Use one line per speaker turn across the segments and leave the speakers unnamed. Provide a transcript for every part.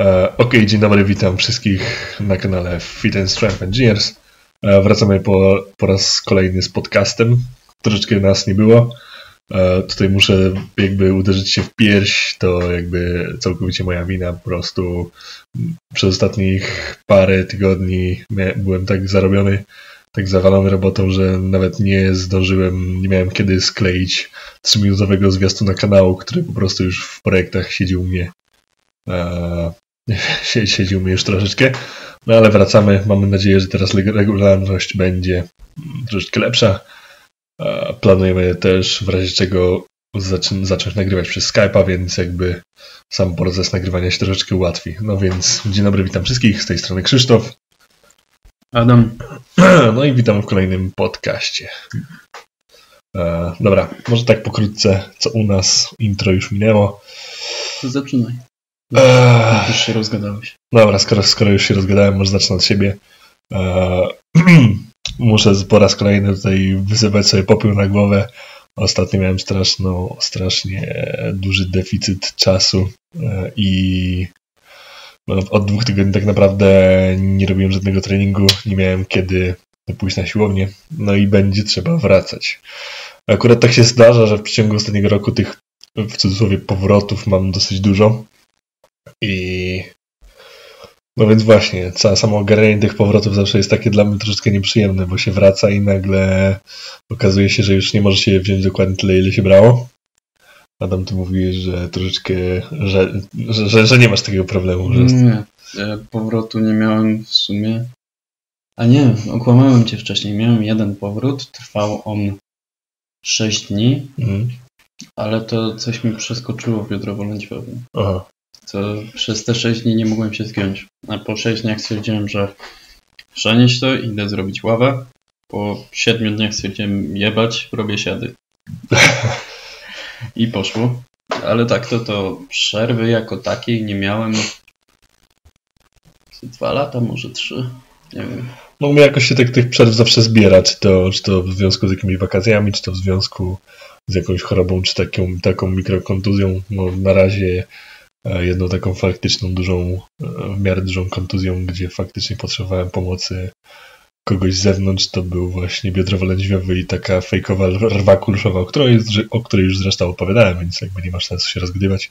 E, ok, dzień dobry, witam wszystkich na kanale Fit and Strength Engineers. E, wracamy po, po raz kolejny z podcastem. Troszeczkę nas nie było. E, tutaj muszę jakby uderzyć się w pierś, to jakby całkowicie moja wina. Po prostu przez ostatnich parę tygodni byłem tak zarobiony, tak zawalony robotą, że nawet nie zdążyłem, nie miałem kiedy skleić 3-minutowego zwiastuna kanału, który po prostu już w projektach siedził mnie siedzi u mnie już troszeczkę. No ale wracamy. Mamy nadzieję, że teraz regularność będzie troszeczkę lepsza. Planujemy też w razie czego zacząć, zacząć nagrywać przez Skype'a, więc jakby sam proces nagrywania się troszeczkę ułatwi. No więc dzień dobry, witam wszystkich. Z tej strony Krzysztof.
Adam.
No i witam w kolejnym podcaście. Dobra, może tak pokrótce, co u nas intro już minęło.
To zaczynaj. Eee, już się rozgadałeś.
Dobra, skoro, skoro już się rozgadałem, może zacznę od siebie. Eee, muszę po raz kolejny tutaj wysypać sobie popiół na głowę. Ostatnio miałem straszną, strasznie duży deficyt czasu eee, i no, od dwóch tygodni tak naprawdę nie robiłem żadnego treningu, nie miałem kiedy pójść na siłownię, no i będzie trzeba wracać. Akurat tak się zdarza, że w przeciągu ostatniego roku tych w cudzysłowie powrotów mam dosyć dużo. I no więc właśnie, samo ogarnianie tych powrotów zawsze jest takie dla mnie troszeczkę nieprzyjemne, bo się wraca i nagle okazuje się, że już nie może się wziąć dokładnie tyle, ile się brało. Adam, ty mówisz, że troszeczkę, że, że, że, że nie masz takiego problemu. Że...
Nie, powrotu nie miałem w sumie. A nie, okłamałem cię wcześniej. Miałem jeden powrót, trwał on 6 dni, mhm. ale to coś mi przeskoczyło w biodrowo-lędźwiowym. Aha to przez te 6 dni nie mogłem się zgiąć. A po 6 dniach stwierdziłem, że przenieść to, idę zrobić ławę. Po 7 dniach stwierdziłem jebać, robię siady. I poszło. Ale tak, to to przerwy jako takiej nie miałem dwa lata, może trzy. Nie wiem.
No mnie jakoś się tak tych przerw zawsze zbiera, czy to, czy to w związku z jakimiś wakacjami, czy to w związku z jakąś chorobą, czy taką, taką mikrokontuzją. No, na razie jedną taką faktyczną dużą, e, w miarę dużą kontuzją, gdzie faktycznie potrzebowałem pomocy kogoś z zewnątrz, to był właśnie biodrowo-lędźwiowy i taka fejkowa rwa kulszowa, o której, o której już zresztą opowiadałem, więc jakby nie masz sensu się rozgrywać.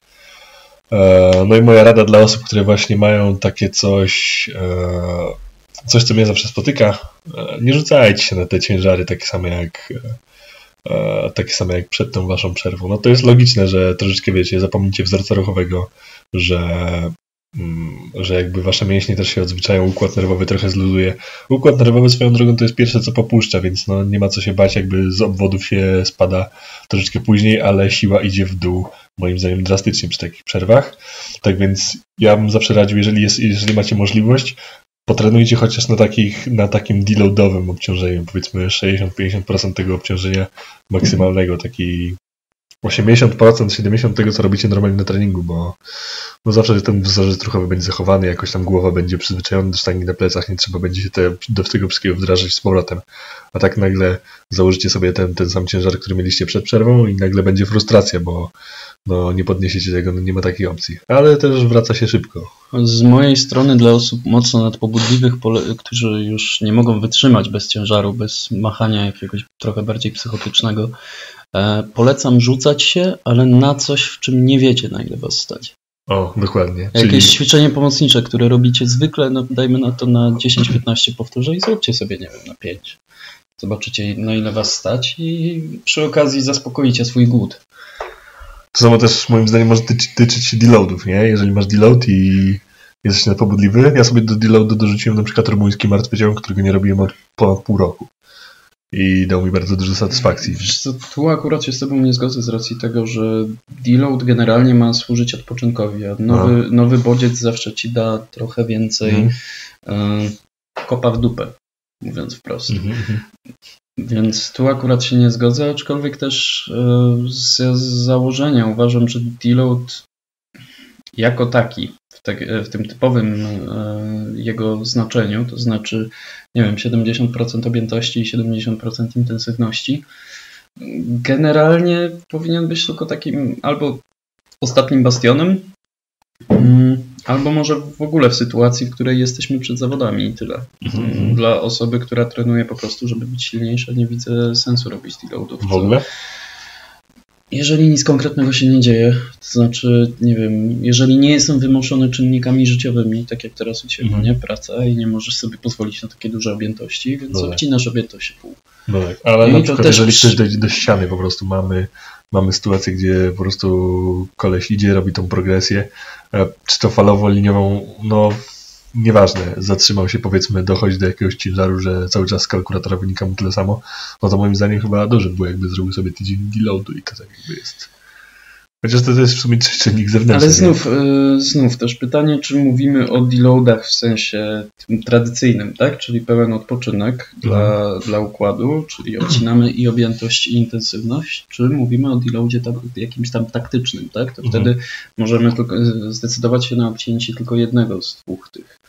E, no i moja rada dla osób, które właśnie mają takie coś, coś co mnie zawsze spotyka, nie rzucajcie się na te ciężary takie same jak E, takie same jak przed tą waszą przerwą. No to jest logiczne, że troszeczkę wiecie, zapomnicie wzorca ruchowego, że, mm, że jakby wasze mięśnie też się odzwyczają, układ nerwowy trochę zluzuje. Układ nerwowy swoją drogą to jest pierwsze, co popuszcza, więc no nie ma co się bać, jakby z obwodów się spada troszeczkę później, ale siła idzie w dół, moim zdaniem drastycznie przy takich przerwach. Tak więc ja bym zawsze radził, jeżeli, jest, jeżeli macie możliwość, potrenujcie chociaż na, takich, na takim deloadowym obciążeniu, powiedzmy 60-50% tego obciążenia maksymalnego, taki 80%, 70% tego, co robicie normalnie na treningu, bo no zawsze ten wzorzec ruchowy będzie zachowany, jakoś tam głowa będzie przyzwyczajona do sztangi na plecach, nie trzeba będzie się te, do tego wszystkiego wdrażać z powrotem. A tak nagle założycie sobie ten, ten sam ciężar, który mieliście przed przerwą i nagle będzie frustracja, bo no nie podniesiecie tego, no nie ma takiej opcji. Ale też wraca się szybko.
Z mojej strony dla osób mocno nadpobudliwych, którzy już nie mogą wytrzymać bez ciężaru, bez machania jakiegoś trochę bardziej psychotycznego, polecam rzucać się, ale na coś, w czym nie wiecie, na ile was stać.
O, dokładnie.
Jakieś Czyli... ćwiczenie pomocnicze, które robicie zwykle, no dajmy na to na 10-15 powtórzeń i zróbcie sobie, nie wiem, na 5. Zobaczycie, na ile was stać i przy okazji zaspokoicie swój głód.
To samo też moim zdaniem może tyczyć się deloadów, nie? Jeżeli masz deload i jesteś napobudliwy, ja sobie do deloadu dorzuciłem na przykład rumuński martwy ciąg, którego nie robiłem od ponad pół roku. I dał mi bardzo dużo satysfakcji.
Co, tu akurat się z tobą nie zgodzę z racji tego, że deload generalnie ma służyć odpoczynkowi, a nowy, nowy bodziec zawsze ci da trochę więcej mm. y, kopa w dupę, mówiąc wprost. Mm -hmm. Więc tu akurat się nie zgodzę, aczkolwiek też e, z założenia uważam, że deload jako taki, w, te, e, w, tym typowym e, jego znaczeniu, to znaczy, nie wiem, 70% objętości i 70% intensywności, generalnie powinien być tylko takim albo ostatnim bastionem, Mm, albo może w ogóle w sytuacji, w której jesteśmy przed zawodami i tyle.
Mhm.
Dla osoby, która trenuje po prostu, żeby być silniejsza, nie widzę sensu robić deloadów.
W ogóle?
Jeżeli nic konkretnego się nie dzieje, to znaczy, nie wiem, jeżeli nie jestem wymuszony czynnikami życiowymi, tak jak teraz u Ciebie,
Mhm.
nie? Praca i nie możesz sobie pozwolić na takie duże objętości, więc
tak.
obcinasz objętość pół.
No tak, ale
I
na przykład
też
jeżeli chcesz dojść do ściany, po prostu mamy, mamy sytuację, gdzie po prostu koleś idzie, robi tą progresję, e, czy to falowo, liniową, no nieważne, zatrzymał się powiedzmy, dochodzi do jakiegoś ciężaru, że cały czas z kalkulatora wynika mu tyle samo, no to moim zdaniem chyba dobrze by było, jakby zrobił sobie tydzień deloadu i to tak jakby jest. Chociaż to jest w sumie czynnik zewnętrzny.
Ale znów, y, znów też pytanie, czy mówimy o deloadach w sensie tradycyjnym, tak? Czyli pełen odpoczynek dla, dla układu, czyli odcinamy i objętość i intensywność, czy mówimy o deloadzie tam, jakimś tam taktycznym, tak? To
Mhm.
wtedy możemy tylko y, zdecydować się na odcięcie tylko jednego z dwóch tych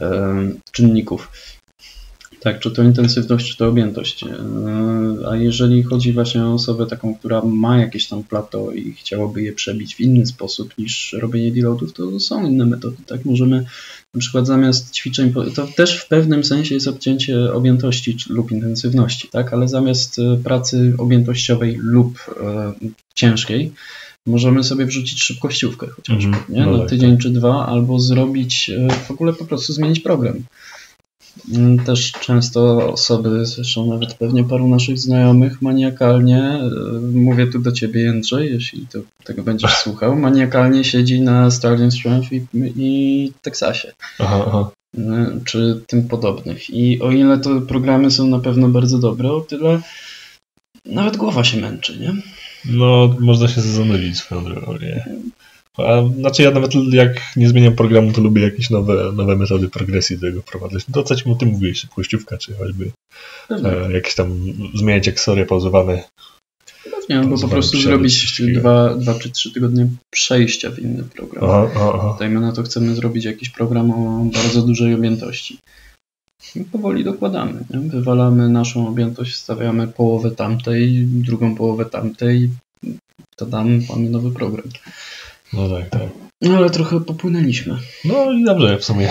em, czynników. Tak, czy to intensywność, czy to objętość. Yy, A jeżeli chodzi właśnie o osobę taką, która ma jakieś tam plato i chciałoby je przebić w inny sposób niż robienie deloadów, to są inne metody. Tak, możemy na przykład zamiast ćwiczeń, to też w pewnym sensie jest obcięcie objętości lub intensywności, tak, ale zamiast e, pracy objętościowej lub e, ciężkiej, możemy sobie wrzucić szybkościówkę chociażby,
Mhm,
nie?
no
na
tak,
tydzień czy dwa, albo zrobić e, w ogóle po prostu zmienić program. Mm, Też często osoby, zresztą nawet pewnie paru naszych znajomych, maniakalnie, e, mówię tu do ciebie Jędrzej, jeśli to, tego będziesz słuchał, maniakalnie siedzi na Starting Strength i, i Teksasie
Aha, aha.
e, czy tym podobnych. I o ile te programy są na pewno bardzo dobre, o tyle nawet głowa się męczy, nie?
No, można się zanudzić swoją drogą, nie? A, znaczy ja nawet jak nie zmieniam programu, to lubię jakieś nowe, nowe metody progresji do tego wprowadzać. To co ci o tym mówiłeś, szybkościówka, czy choćby e, jakieś tam zmieniać akcesoria pauzowane.
Pewnie, albo po prostu zrobić dwa, dwa czy trzy tygodnie przejścia w inny program.
Aha, aha.
Dajmy na to, chcemy zrobić jakiś program o bardzo dużej objętości. I powoli dokładamy. Nie? Wywalamy naszą objętość, wstawiamy połowę tamtej, drugą połowę tamtej. To dam, mamy nowy program.
No tak, tak.
No ale trochę popłynęliśmy.
No i dobrze w sumie.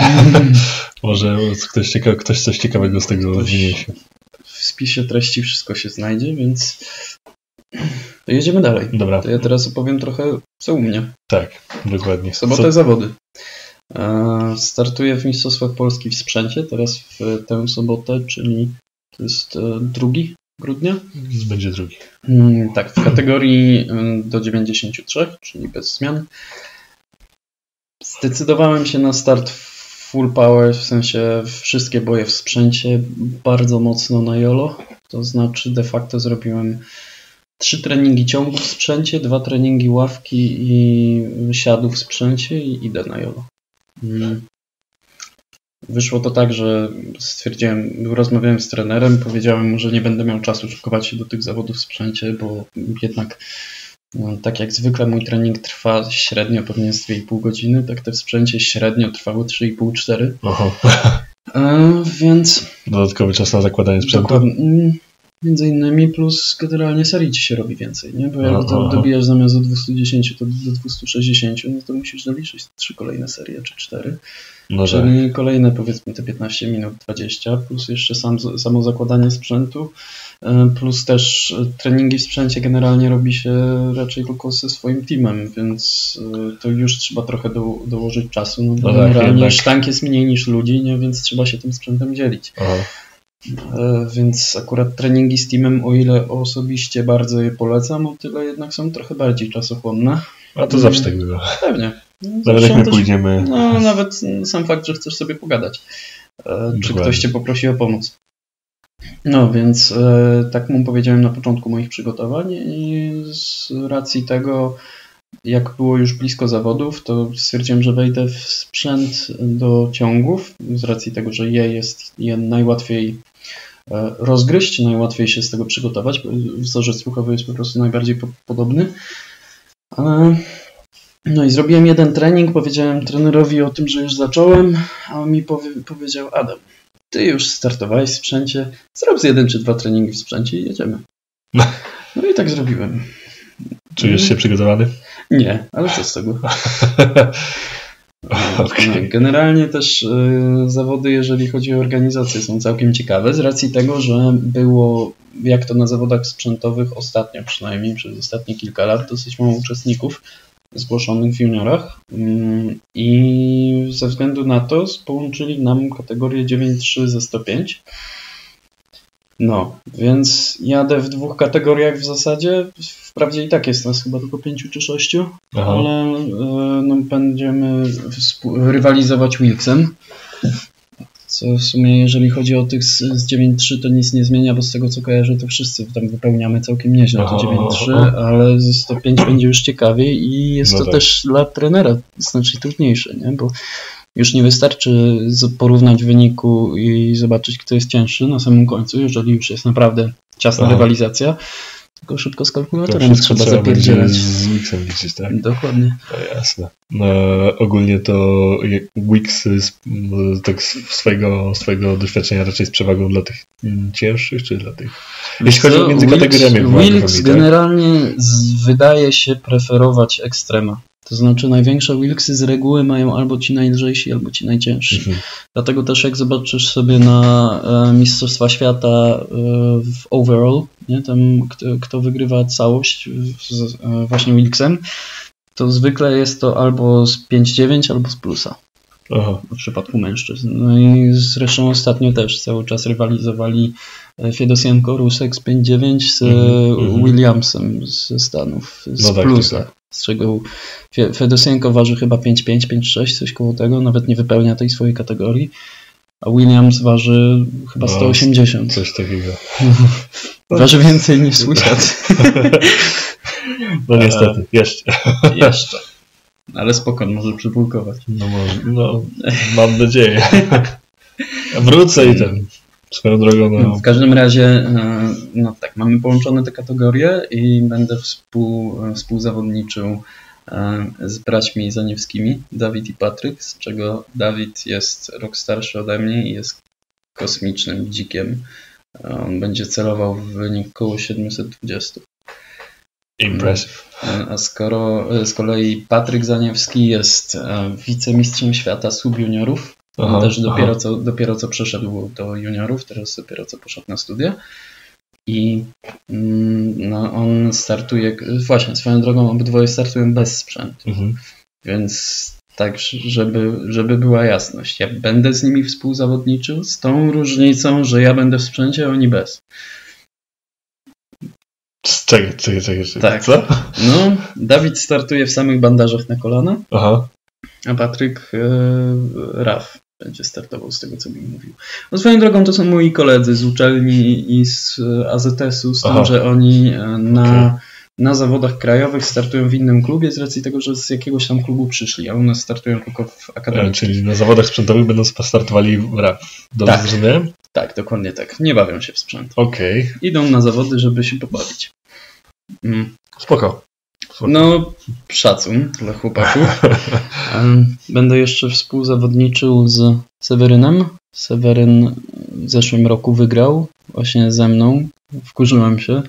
Może ktoś, cieka- ktoś coś ciekawego z tego wyniesie.
W spisie treści wszystko się znajdzie, więc to jedziemy dalej.
Dobra,
To ja teraz opowiem trochę co u mnie.
tak, dokładnie.
Sobotę zawody. E, Startuję w Mistrzostwach Polski w sprzęcie, teraz w tę sobotę, czyli to jest e, 2 grudnia.
Co? Będzie drugi.
Mm, Tak, w kategorii mm, do 93, czyli bez zmian. Zdecydowałem się na start full power, w sensie wszystkie boje w sprzęcie, bardzo mocno na YOLO. To znaczy de facto zrobiłem trzy treningi ciągu w sprzęcie, dwa treningi ławki i siadu w sprzęcie i idę na YOLO. Wyszło to tak, że stwierdziłem, rozmawiałem z trenerem, powiedziałem mu, że nie będę miał czasu szykować się do tych zawodów w sprzęcie, bo jednak no, tak jak zwykle mój trening trwa średnio pewnie z 2,5 godziny, tak te w sprzęcie średnio trwały 3,5-4.
Oho.
E, więc
Dodatkowy czas na zakładanie sprzętu.
dokładnie, między innymi plus generalnie serii ci się robi więcej, nie? Bo jak
Aha,
to dobijasz zamiast do 210 to do 260, no to musisz doliczyć trzy kolejne serie czy cztery.
No tak.
Czyli kolejne powiedzmy te 15 minut 20, plus jeszcze sam, samo zakładanie sprzętu, e, plus też treningi w sprzęcie generalnie robi się raczej tylko ze swoim teamem, więc e, to już trzeba trochę do, dołożyć czasu. No, bo
No tak,
generalnie
jednak.
sztank jest mniej niż ludzi, nie? więc trzeba się tym sprzętem dzielić.
Aha.
E, Więc akurat treningi z teamem, o ile osobiście bardzo je polecam, o tyle jednak są trochę bardziej czasochłonne.
A to zawsze tak bywa.
Pewnie. No,
Nawet jak my pójdziemy.
no, nawet sam fakt, że chcesz sobie pogadać. E, Czy
Dokładnie.
ktoś cię poprosi o pomoc. No więc e, tak mu powiedziałem na początku moich przygotowań i z racji tego, jak było już blisko zawodów, to stwierdziłem, że wejdę w sprzęt do ciągów, z racji tego, że je jest je najłatwiej rozgryźć, najłatwiej się z tego przygotować. bo Wzorzec słuchowy jest po prostu najbardziej po- podobny. E, no i zrobiłem jeden trening, powiedziałem trenerowi o tym, że już zacząłem, a on mi powie, powiedział Adam, ty już startowałeś w sprzęcie, zrób z jeden czy dwa treningi w sprzęcie i jedziemy.
No.
No i tak zrobiłem.
Czujesz się przygotowany?
Nie, ale co z tego?
Okay.
Generalnie też y, zawody, jeżeli chodzi o organizację, są całkiem ciekawe z racji tego, że było, jak to na zawodach sprzętowych ostatnio przynajmniej, przez ostatnie kilka lat, dosyć mało uczestników zgłoszonych w juniorach mm, i ze względu na to połączyli nam kategorię 9.3 ze 105 no, więc jadę w dwóch kategoriach w zasadzie. Wprawdzie i tak jest nas chyba tylko pięciu czy sześciu, Aha. ale e, no, będziemy rywalizować Wilksem. Co w sumie, jeżeli chodzi o tych z, z 9.3, to nic nie zmienia, bo z tego co kojarzę, to wszyscy tam wypełniamy całkiem nieźle to 9.3, ale ze 105 będzie już ciekawiej i jest no to tak. też dla trenera znacznie trudniejsze, nie? bo już nie wystarczy porównać wyniku i zobaczyć, kto jest cięższy na samym końcu, jeżeli już jest naprawdę ciasna Aha. rywalizacja, tylko szybko z kalkulatorem trzeba, zapierdzielać.
z Wixem liczyć, tak?
Dokładnie.
No jasne. No, ogólnie to Wix tak swojego, swojego doświadczenia raczej z przewagą dla tych cięższych, czy dla tych... Jeśli chodzi o między kategoriami.
Wix tak? generalnie wydaje się preferować ekstrema. To znaczy największe wilksy z reguły mają albo ci najlżejsi, albo ci najciężsi. Mhm. Dlatego też jak zobaczysz sobie na e, Mistrzostwa Świata e, w overall, nie, tam kto, kto wygrywa całość z, e, właśnie wilksem, to zwykle jest to albo z 5-9, albo z plusa. Aha. W przypadku mężczyzn. No i zresztą ostatnio też cały czas rywalizowali Fiedosienko, Rusek z 5-9 z mm -hmm. Williamsem ze Stanów z no tak, plusa. Tak, tak z czego Fedosienko waży chyba 5,5, 5,6, coś koło tego, nawet nie wypełnia tej swojej kategorii, a Williams waży chyba no, 180.
Coś takiego.
waży więcej niż świat.
no niestety, jeszcze.
jeszcze. Ale spokojnie, może przypulkować.
No może, no, mam nadzieję. Wrócę i ten Swoją drogą, no.
W każdym razie, e, no tak, mamy połączone te kategorie i będę współ, współzawodniczył e, z braćmi zaniewskimi, Dawid i Patryk, z czego Dawid jest rok starszy ode mnie i jest kosmicznym dzikiem. E, on będzie celował w wynik około 720.
Impressive.
A skoro z kolei Patryk Zaniewski jest wicemistrzem świata subjuniorów, on też dopiero co, dopiero co przeszedł do juniorów, teraz dopiero co poszedł na studia. I mm, no, on startuje, właśnie swoją drogą obydwoje startują bez sprzętu. Mhm. Więc tak, żeby, żeby była jasność. Ja będę z nimi współzawodniczył z tą różnicą, że ja będę w sprzęcie, a oni bez.
Czekaj, czekaj. czekaj.
Tak. Co? No, Dawid startuje w samych bandażach na kolana, Aha. a Patryk yy, RAF będzie startował z tego, co mi mówił. No swoją drogą to są moi koledzy z uczelni i z e, AZS-u, z tym, że oni e, na, okay. na zawodach krajowych startują w innym klubie z racji tego, że z jakiegoś tam klubu przyszli, a u nas startują tylko w akademii. E,
czyli na zawodach sprzętowych będą startowali w RAP.
Dobrze tak. Tak, dokładnie tak. Nie bawią się w sprzęt.
Okej. Okay.
Idą na zawody, żeby się pobawić.
Mm. Spoko.
No, szacun dla chłopaków. Będę jeszcze współzawodniczył z Sewerynem. Seweryn w zeszłym roku wygrał właśnie ze mną. Wkurzyłem się,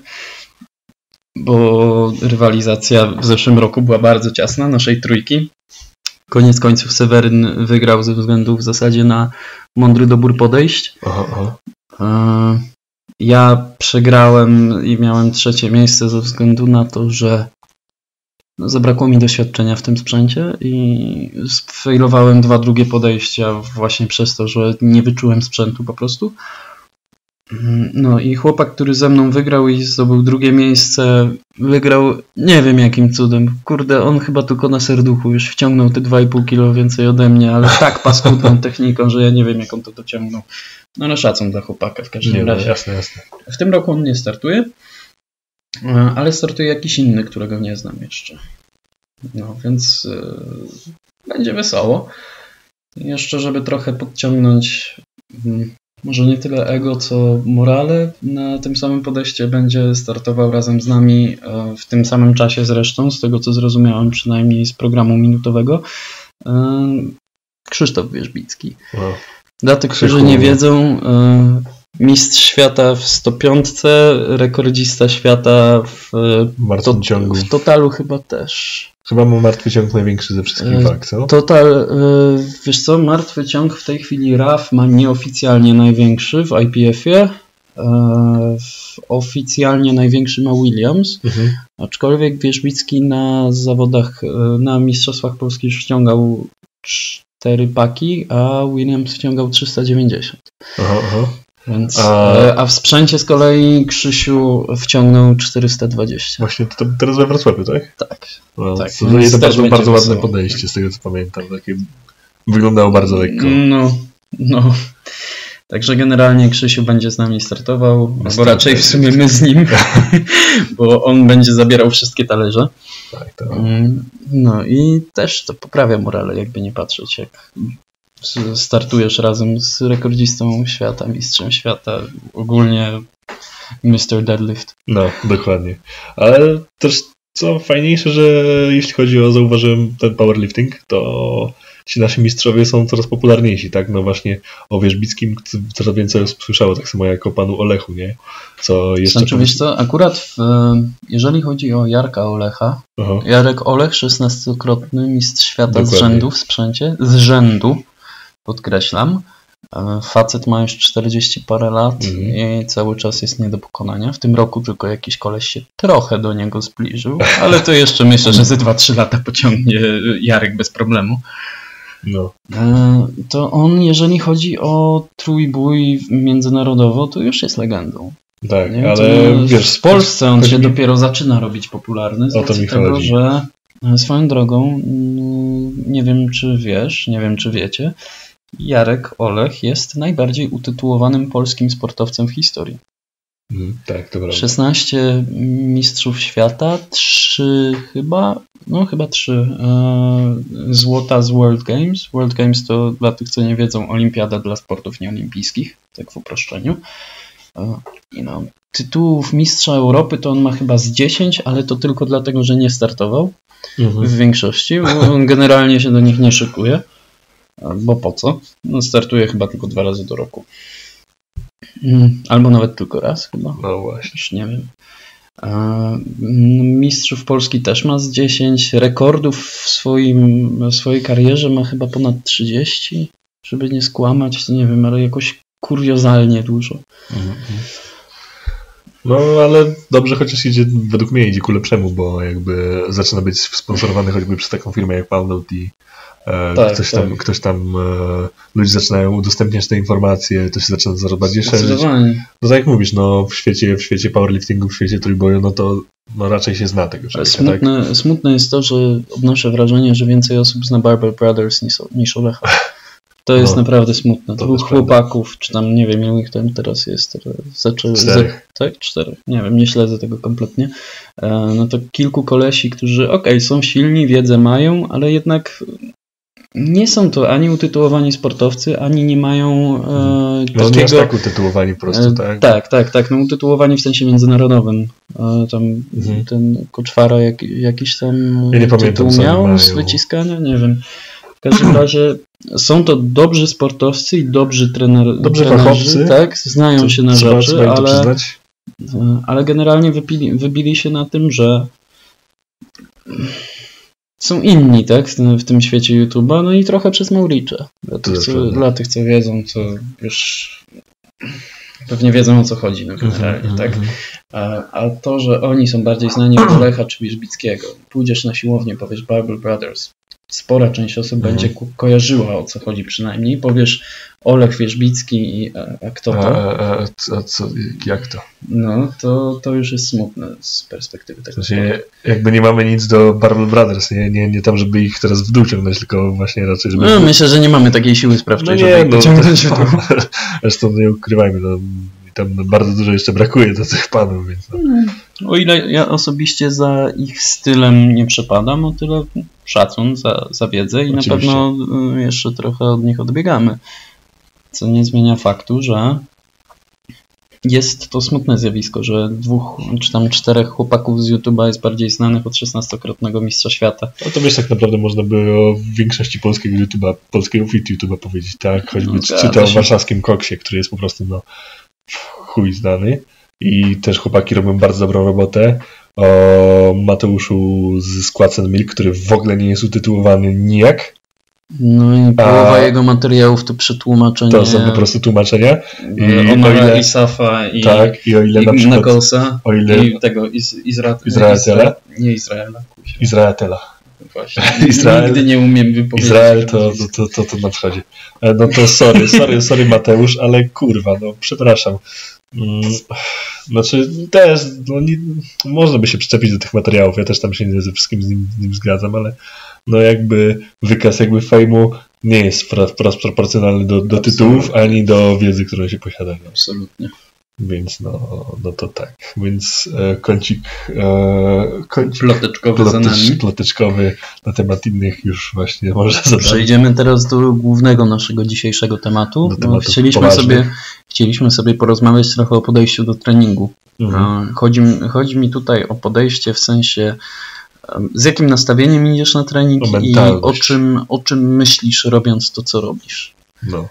bo rywalizacja w zeszłym roku była bardzo ciasna, naszej trójki. Koniec końców Seweryn wygrał ze względu w zasadzie na mądry dobór podejść. Aha, aha. Ja przegrałem i miałem trzecie miejsce ze względu na to, że zabrakło mi doświadczenia w tym sprzęcie i sfailowałem dwa drugie podejścia właśnie przez to, że nie wyczułem sprzętu po prostu. No i chłopak, który ze mną wygrał i zdobył drugie miejsce, wygrał nie wiem jakim cudem. Kurde, on chyba tylko na serduchu już wciągnął te 2,5 kilo więcej ode mnie, ale tak paskudną techniką, że ja nie wiem jak on to dociągnął. No ale szacun dla chłopaka w każdym nie, no, razie.
No, jasne, jasne.
W tym roku on nie startuje. E, ale startuje jakiś inny, którego nie znam jeszcze. No więc yy, będzie wesoło. Jeszcze, żeby trochę podciągnąć yy, może nie tyle ego, co morale na tym samym podejście będzie startował razem z nami yy, w tym samym czasie zresztą, z tego co zrozumiałem przynajmniej z programu minutowego, Krzysztof Wierzbicki. Wow. Dla tych, którzy nie wiedzą, mistrz świata w 105, rekordzista świata w,
Martwym ciągu.
w totalu chyba też.
Chyba ma martwy ciąg największy ze wszystkich
E,
wag, co?
Total, y, wiesz co, martwy ciąg w tej chwili RAF ma nieoficjalnie największy w IPF-ie. e, Oficjalnie największy ma Williams,
Mhm.
aczkolwiek Wierzbicki na zawodach, e, na Mistrzostwach Polski już wciągał 4 paki, a Williams wciągał 390.
Aha, aha.
Więc,
A-
a... a w sprzęcie z kolei Krzysiu wciągnął 420.
Właśnie to, to teraz we Wrocławiu, tak?
Tak.
No,
Tak,
to jest bardzo, bardzo ładne podejście, z tego co pamiętam. Takie wyglądało bardzo lekko.
No, no. Także generalnie Krzysiu będzie z nami startował,
Niestety.
raczej w sumie my z nim, bo on będzie zabierał wszystkie talerze.
Tak, tak.
Mm, No i też to poprawia morale, jakby nie patrzeć, jak startujesz razem z rekordzistą świata, mistrzem świata, ogólnie Mr. Deadlift.
No, dokładnie. Ale też co fajniejsze, że jeśli chodzi o, zauważyłem ten powerlifting, to ci nasi mistrzowie są coraz popularniejsi, tak? No właśnie o Wierzbickim coraz więcej osób słyszało, tak samo jak o panu Olechu, nie? Co jeszcze...
Znaczy, wiesz co, akurat w, jeżeli chodzi o Jarka Olecha,
Aha,
Jarek Olech, 16-krotny mistrz świata z
Dokładnie.
rzędu w sprzęcie, z rzędu, podkreślam. E, Facet ma już 40 parę lat
Mhm.
i cały czas jest nie do pokonania. W tym roku tylko jakiś koleś się trochę do niego zbliżył, ale to jeszcze myślę, że ze 2-3 lata pociągnie Jarek bez problemu.
no.
E, To on, jeżeli chodzi o trójbój międzynarodowo, to już jest legendą.
Tak,
Nie?
ale
To
wiesz...
w Polsce on się
mi-
dopiero zaczyna robić popularny z
O to mi
tego,
chodzi.
że e, swoją drogą, mm, nie wiem czy wiesz, nie wiem czy wiecie, Jarek Olech jest najbardziej utytułowanym polskim sportowcem w historii.
Mhm, tak, to prawda.
16 mistrzów świata, 3 chyba, no chyba 3 e, złota z World Games. World Games to dla tych, co nie wiedzą, olimpiada dla sportów nieolimpijskich, tak w uproszczeniu. E, I no, tytułów mistrza Europy to on ma chyba z 10, ale to tylko dlatego, że nie startował
Mhm.
w większości, on generalnie się do nich nie szykuje. Bo po co? No, startuje chyba tylko dwa razy do roku. Mm, Albo nawet tylko raz chyba.
No właśnie.
Już nie wiem. Mm, Mistrzów Polski też ma z 10. Rekordów w, swoim, w swojej karierze ma chyba ponad 30. Żeby nie skłamać, nie wiem, ale jakoś kuriozalnie dużo.
No, ale dobrze chociaż idzie, według mnie idzie ku lepszemu, bo jakby zaczyna być sponsorowany choćby przez taką firmę jak Poundout i
Tak,
ktoś,
tak.
Tam, ktoś tam, e, ludzie zaczynają udostępniać te informacje, to się zaczyna coraz bardziej szerzyć. No tak jak mówisz, no w świecie, w świecie powerliftingu, w świecie trójboju, no to no, raczej się zna tego człowieka, tak?
smutne, smutne jest to, że odnoszę wrażenie, że więcej osób zna Barber Brothers niż, niż Olecha. To jest
No,
naprawdę smutne.
to
Dwóch
prawda.
chłopaków, czy tam nie wiem, ilu ich tam teraz jest. Zaczę,
Czterech.
Za, tak, czterech. Nie wiem, nie śledzę tego kompletnie. E, no to kilku kolesi, którzy okej, są silni, wiedzę mają, ale jednak nie są to ani utytułowani sportowcy, ani nie mają e,
No
takiego...
tak utytułowani po prostu,
E,
tak?
Tak, tak, tak. No, utytułowani w sensie międzynarodowym. E, Tam
Mhm.
ten Koczwara jak, jakiś tam
Ja nie pamiętam,
miał z wyciskania, nie wiem. W każdym razie są to dobrzy sportowcy i dobrzy trener,
Dobrzy
trenerzy,
fachowcy.
tak, znają
To
się na rzeczy, ale, e, ale generalnie wypili, wybili się na tym, że są inni, tak, w tym, w tym świecie YouTube'a, no i trochę przez Mauricza. Dla, tych, co,
prawda.
dla tych, co wiedzą, co już pewnie wiedzą o co chodzi, no generalnie,
Mhm,
tak.
mhm.
A, a to, że oni są bardziej znani od Lecha czy Wierzbickiego, pójdziesz na siłownię, powiesz Bible Brothers, spora część osób
Mhm.
będzie ko- kojarzyła o co chodzi przynajmniej, powiesz Olech Wierzbicki i a, a kto
A,
to,
a, a, co- co, jak to?
no to, to już jest smutne z perspektywy tego
sensie, jakby nie mamy nic do Barbel Brothers, nie, nie, nie tam, żeby ich teraz w dół ciągnąć, tylko właśnie raczej, żeby...
No, myślę, że nie mamy takiej siły sprawczej, żeby ich pociągnąć w dół.
Zresztą nie ukrywajmy, no, tam bardzo dużo jeszcze brakuje do tych panów, więc no.
O ile ja osobiście za ich stylem nie przepadam, o tyle szacun za, za wiedzę i
Oczywiście.
na pewno y, jeszcze trochę od nich odbiegamy. Co nie zmienia faktu, że jest to smutne zjawisko, że dwóch czy tam czterech chłopaków z YouTube'a jest bardziej znanych od 16-krotnego mistrza świata.
no to wiesz, tak naprawdę można by o większości polskiego YouTube'a, polskiego fit YouTube'a powiedzieć, tak? Choćby
No,
o warszawskim koksie, który jest po prostu, no, chuj znany i też chłopaki robią bardzo dobrą robotę. O Mateuszu z Składs Milk, który w ogóle nie jest utytułowany nijak.
No i połowa A, jego materiałów to przetłumaczenie.
To są po prostu tłumaczenia.
I Omara ile, Isafa i,
tak, i o ile
i
na przykład,
Nagosa o ile, i tego Iz, Izra,
Izraela.
Nie Izraela.
Izraela.
Właśnie. Izrael, Nigdy nie umiem wypowiedzieć.
Izrael to, to, to, to, to na wschodzie. No to sorry, sorry, sorry Mateusz, ale kurwa, no przepraszam. Mm, znaczy też, no, nie, można by się przyczepić do tych materiałów, ja też tam się nie ze wszystkim z nim, z nim zgadzam, ale no jakby wykaz jakby fejmu nie jest wprost proporcjonalny do, do tytułów, ani do wiedzy, którą się posiada.
Absolutnie.
Więc no, no to tak. Więc e, kącik, e,
kącik ploteczkowy, plotecz,
ploteczkowy na temat innych już właśnie może zadać.
Przejdziemy teraz do głównego naszego dzisiejszego tematu. No, chcieliśmy, sobie, chcieliśmy sobie porozmawiać trochę o podejściu do treningu. Mhm. Chodzi, chodzi mi tutaj o podejście w sensie z jakim nastawieniem idziesz na trening o i o czym, o czym myślisz robiąc to, co robisz.
No.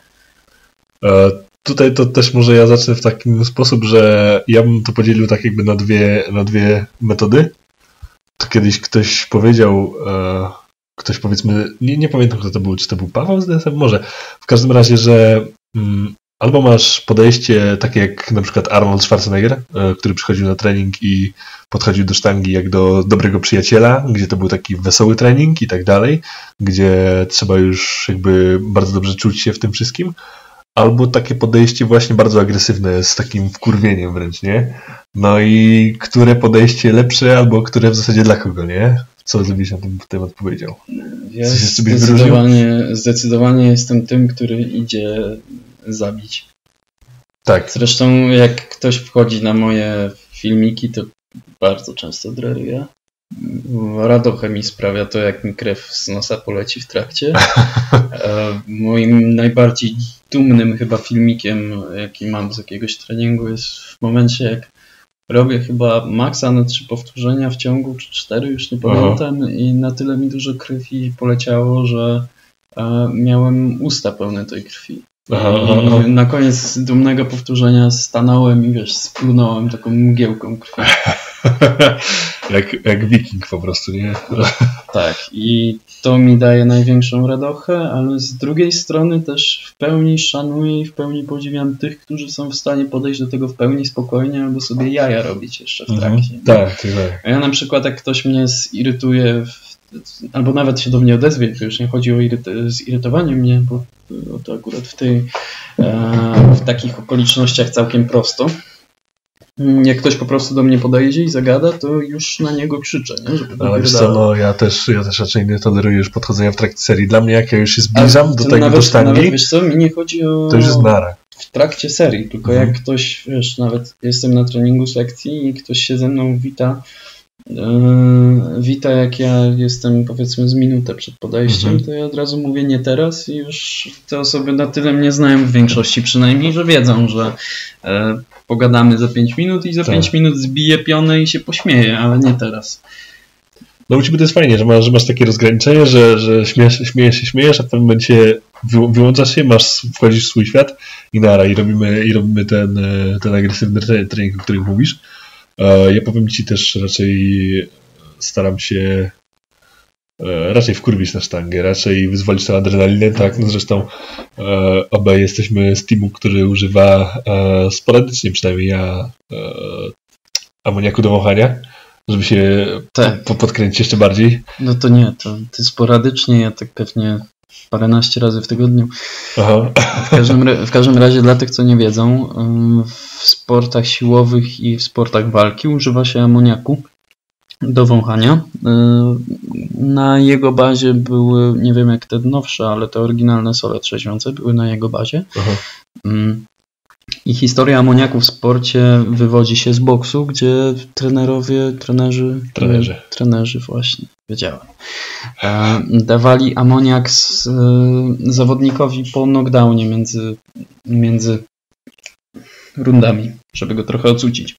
Tutaj to też może ja zacznę w taki sposób, że ja bym to podzielił tak jakby na dwie, na dwie metody. To kiedyś ktoś powiedział, e, ktoś powiedzmy, nie, nie pamiętam kto to był, czy to był Paweł z DSM, może. W każdym razie, że mm, albo masz podejście takie jak na przykład Arnold Schwarzenegger, e, który przychodził na trening i podchodził do sztangi jak do dobrego przyjaciela, gdzie to był taki wesoły trening i tak dalej, gdzie trzeba już jakby bardzo dobrze czuć się w tym wszystkim albo takie podejście właśnie bardzo agresywne, z takim wkurwieniem wręcz, nie? No i które podejście lepsze, albo które w zasadzie dla kogo, nie? Co żebyś na ten temat powiedział?
Ja zdecydowanie, zdecydowanie jestem tym, który idzie zabić.
Tak.
Zresztą jak ktoś wchodzi na moje filmiki, to bardzo często dreruję. Radochę mi sprawia to, jak mi krew z nosa poleci w trakcie. E, moim najbardziej dumnym chyba filmikiem, jaki mam z jakiegoś treningu, jest w momencie, jak robię chyba maksa na trzy powtórzenia w ciągu, czy cztery, już nie pamiętam, Aha. i na tyle mi dużo krwi poleciało, że e, miałem usta pełne tej krwi. Aha, aha. Na koniec dumnego powtórzenia stanąłem i wiesz, splunąłem taką mgiełką krwi.
jak, jak wiking po prostu, nie?
tak, i to mi daje największą radochę, ale z drugiej strony też w pełni szanuję i w pełni podziwiam tych, którzy są w stanie podejść do tego w pełni spokojnie albo sobie jaja robić jeszcze w
mhm.
trakcie.
tak, tak.
A ja na przykład jak ktoś mnie zirytuje w albo nawet się do mnie odezwie, to już nie chodzi o iryt- zirytowanie mnie, bo to akurat w, tej, e, w takich okolicznościach całkiem prosto. Jak ktoś po prostu do mnie podejdzie i zagada, to już na niego krzyczę. Nie? Żeby
Ale wiesz co, no ja też, ja też raczej nie toleruję już podchodzenia w trakcie serii. Dla mnie, jak ja już się zbliżam do tego do sztangi, nawet,
wiesz co, mi nie chodzi o...
To już jest nara.
W trakcie serii, tylko mhm. jak ktoś, wiesz, nawet jestem na treningu sekcji i ktoś się ze mną wita wita, jak ja jestem powiedzmy z minutę przed podejściem, mhm. to ja od razu mówię nie teraz i już te osoby na tyle mnie znają w większości przynajmniej, że wiedzą, że e, pogadamy za 5 minut i za tak. 5 minut zbiję pionę i się pośmieję, ale nie teraz.
No u Ciebie to jest fajnie, że masz, że masz takie rozgraniczenie, że, że śmiejesz, śmiejesz się, śmiejesz, a w pewnym momencie wyłączasz się, masz, wchodzisz w swój świat i nara, i robimy, i robimy ten, e, ten agresywny trening, o którym mówisz. Ja powiem Ci też raczej staram się e, raczej wkurwić na sztangę, raczej wyzwolić tę adrenalinę, tak, no zresztą e, obaj jesteśmy z teamu, który używa e, sporadycznie, przynajmniej ja, amoniaku do wąchania, żeby się tak. po, podkręcić jeszcze bardziej.
No to nie, to ty sporadycznie, ja tak pewnie paręnaście razy w tygodniu. Aha. W, każdym, w każdym razie dla tych, co nie wiedzą, w sportach siłowych i w sportach walki używa się amoniaku do wąchania. Na jego bazie były, nie wiem jak te nowsze, ale te oryginalne sole trzeźwiące były na jego bazie. Aha. I historia amoniaku w sporcie wywodzi się z boksu, gdzie trenerowie, trenerzy,
trenerzy,
trenerzy właśnie, wiedziałem, e, dawali amoniak z, e, zawodnikowi po knockdownie między, między rundami, żeby go trochę ocucić.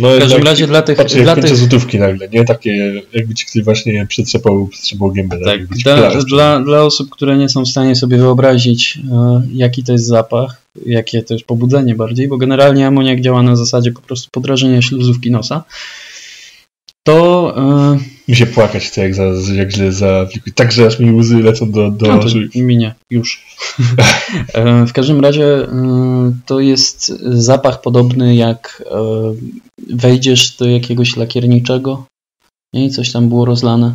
No, w każdym razie dla tych... Patrz, dla tych... złotówki nagle, nie? Takie, jakby ci ktoś właśnie przetrzepał, przetrzepał gębę.
Tak, tak dla, dla, dla osób, które nie są w stanie sobie wyobrazić, e, jaki to jest zapach, jakie to jest pobudzenie bardziej, bo generalnie amoniak działa na zasadzie po prostu podrażenia śluzówki nosa, to... Yy,
mi się płakać chce, jak, za, jak źle zaaplikuję. Tak, że aż mi łzy lecą do, do
no, oczu. Minie, już. E, w każdym razie e, to jest zapach podobny jak wejdziesz do jakiegoś lakierniczego i coś tam było rozlane.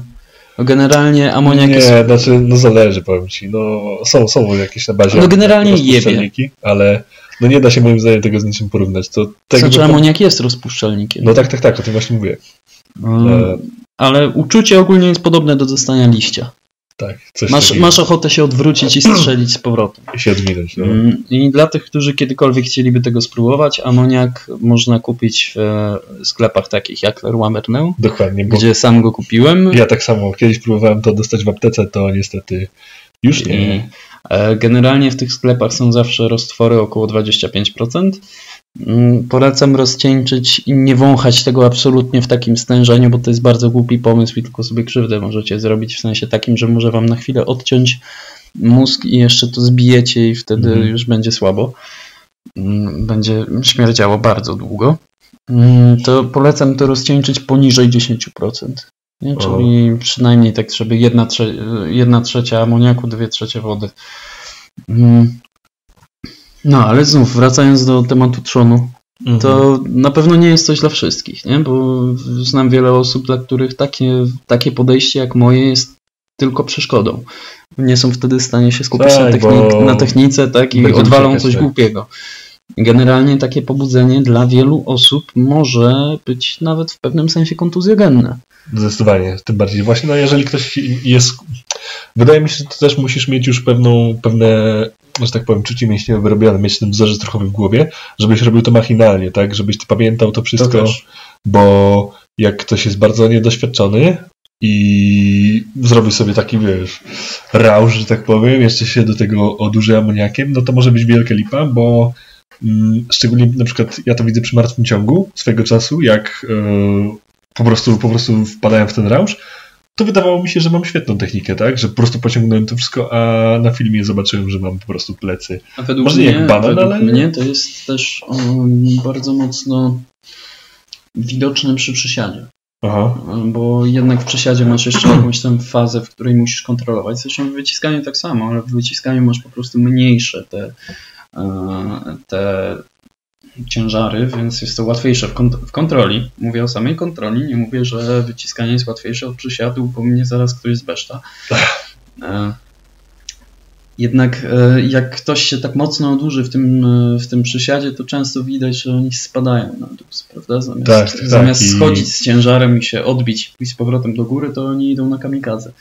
Generalnie amoniak
Nie,
jest...
znaczy, no zależy, powiem ci. No, są, są jakieś na bazie
No generalnie jebie.
ale no nie da się moim zdaniem tego z niczym porównać. To,
tego znaczy amoniak jest rozpuszczalnikiem.
No tak, tak, tak, o tym właśnie mówię.
Um, ale uczucie ogólnie jest podobne do dostania liścia.
Tak,
masz, masz ochotę się odwrócić i strzelić z powrotem.
I się odwinąć. No.
Mm, I dla tych, którzy kiedykolwiek chcieliby tego spróbować, amoniak można kupić w e, sklepach takich jak Leroy Merlin.
Dokładnie.
Gdzie sam go kupiłem.
Ja tak samo. Kiedyś próbowałem to dostać w aptece, to niestety już nie.
E, generalnie w tych sklepach są zawsze roztwory około 25%. Mm, polecam rozcieńczyć i nie wąchać tego absolutnie w takim stężeniu, bo to jest bardzo głupi pomysł i tylko sobie krzywdę możecie zrobić w sensie takim, że może wam na chwilę odciąć mózg i jeszcze to zbijecie i wtedy mhm. już będzie słabo. Mm, będzie śmierdziało bardzo długo. Mm, to polecam to rozcieńczyć poniżej 10%. Nie? Czyli o. przynajmniej tak, żeby jedna, trze jedna trzecia amoniaku, dwie trzecie wody. No, ale znów, wracając do tematu trzonu, mhm. to na pewno nie jest coś dla wszystkich, nie? Bo znam wiele osób, dla których takie, takie podejście jak moje jest tylko przeszkodą. Nie są wtedy w stanie się skupić tak, na, na, technice tak, i odwalą coś tak. głupiego. Generalnie takie pobudzenie dla wielu osób może być nawet w pewnym sensie kontuzjogenne.
Zdecydowanie, tym bardziej. Właśnie no, jeżeli ktoś jest... Wydaje mi się, że to też musisz mieć już pewną, pewne że tak powiem, czucie mięśniowe wyrobione, mieć ten wzorzec trochę w głowie, żebyś robił to machinalnie, tak? Żebyś ty pamiętał to wszystko, to bo jak ktoś jest bardzo niedoświadczony i zrobi sobie taki, wiesz, rausz, że tak powiem, jeszcze się do tego odurzy amoniakiem, no to może być wielka lipa, bo mm, szczególnie na przykład ja to widzę przy martwym ciągu swego czasu, jak yy, po prostu, po prostu wpadałem w ten rausz, to wydawało mi się, że mam świetną technikę, tak? Że po prostu pociągnąłem to wszystko, a na filmie zobaczyłem, że mam po prostu plecy.
A według Może mnie, jak banan, ale... mnie to jest też um, bardzo mocno widoczne przy przysiadzie. Aha. Bo jednak w przysiadzie masz jeszcze jakąś tam fazę, w której musisz kontrolować. Zresztą w wyciskaniu tak samo, ale w wyciskaniu masz po prostu mniejsze te, e, te ciężary, więc jest to łatwiejsze w, kont w, kontroli. Mówię o samej kontroli, nie mówię, że wyciskanie jest łatwiejsze od przysiadu, bo mnie zaraz ktoś zbeszta. E, jednak e, jak ktoś się tak mocno odłuży w tym, e, w tym przysiadzie, to często widać, że oni spadają na dół, prawda? Zamiast, tak, tak, zamiast schodzić z ciężarem i się odbić i z powrotem do góry, to oni idą na kamikadze.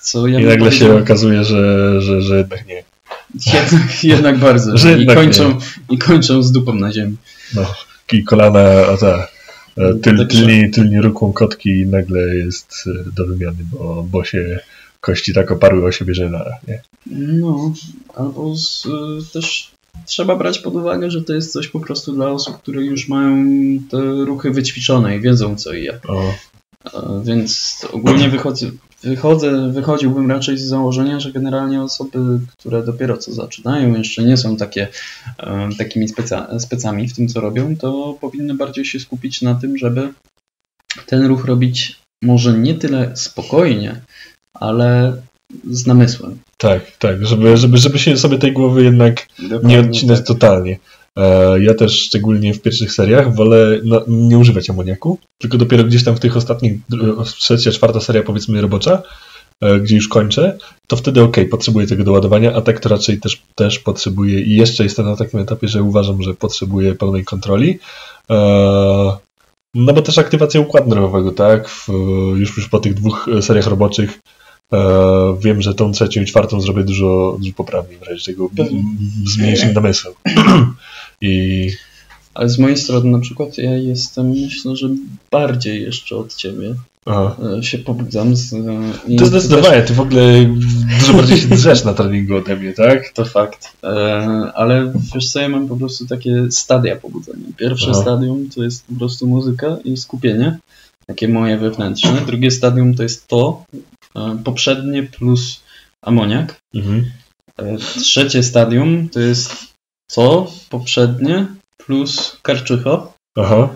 Co ja I nagle się okazuje, że, że, że jednak nie.
Jednak, jednak bardzo. Że I, kończą, I kończą z dupą na ziemi.
No, i kolana, a ta, e, tyl, tylni, tylni rukłą kotki nagle jest e, do wymiany, bo, bo się kości tak oparły o siebie, że nara, nie?
No, albo z, e, też trzeba brać pod uwagę, że to jest coś po prostu dla osób, które już mają te ruchy wyćwiczone i wiedzą co i jak. O. Więc ogólnie wychodzę, wychodzę, wychodziłbym raczej z założenia, że generalnie osoby, które dopiero co zaczynają, jeszcze nie są takie, takimi speca, specami w tym, co robią, to powinny bardziej się skupić na tym, żeby ten ruch robić może nie tyle spokojnie, ale z namysłem.
Tak, tak, żeby, żeby, żeby się sobie tej głowy jednak Dokładnie nie odcinać tak. totalnie. E, ja też szczególnie w pierwszych seriach wolę nie używać amoniaku, tylko dopiero gdzieś tam w tych ostatnich, trzecia, czwarta seria powiedzmy robocza, e, gdzie już kończę, to wtedy ok, potrzebuję tego doładowania, a tak to raczej też, też potrzebuję i jeszcze jestem na takim etapie, że uważam, że potrzebuję pełnej kontroli. E, no bo też aktywacja układu nerwowego, tak? już, już po tych dwóch seriach roboczych wiem, że tą trzecią i czwartą zrobię dużo, dużo poprawniej, w razie czego z mniejszym namysłem. I...
Ale z mojej strony na przykład ja jestem, myślę, że bardziej jeszcze od ciebie Aha. E, się pobudzam. Z,
e, to zdecydowanie, też... ty w ogóle dużo bardziej się drzesz na treningu ode mnie, tak?
To fakt. E, ale wiesz co, ja mam po prostu takie stadia pobudzenia. Pierwsze Aha. stadium to jest po prostu muzyka i skupienie, takie moje wewnętrzne. Drugie stadium to jest to, poprzednie plus amoniak. Mhm. Trzecie stadium to jest Co poprzednie plus Karczycho.
Aha.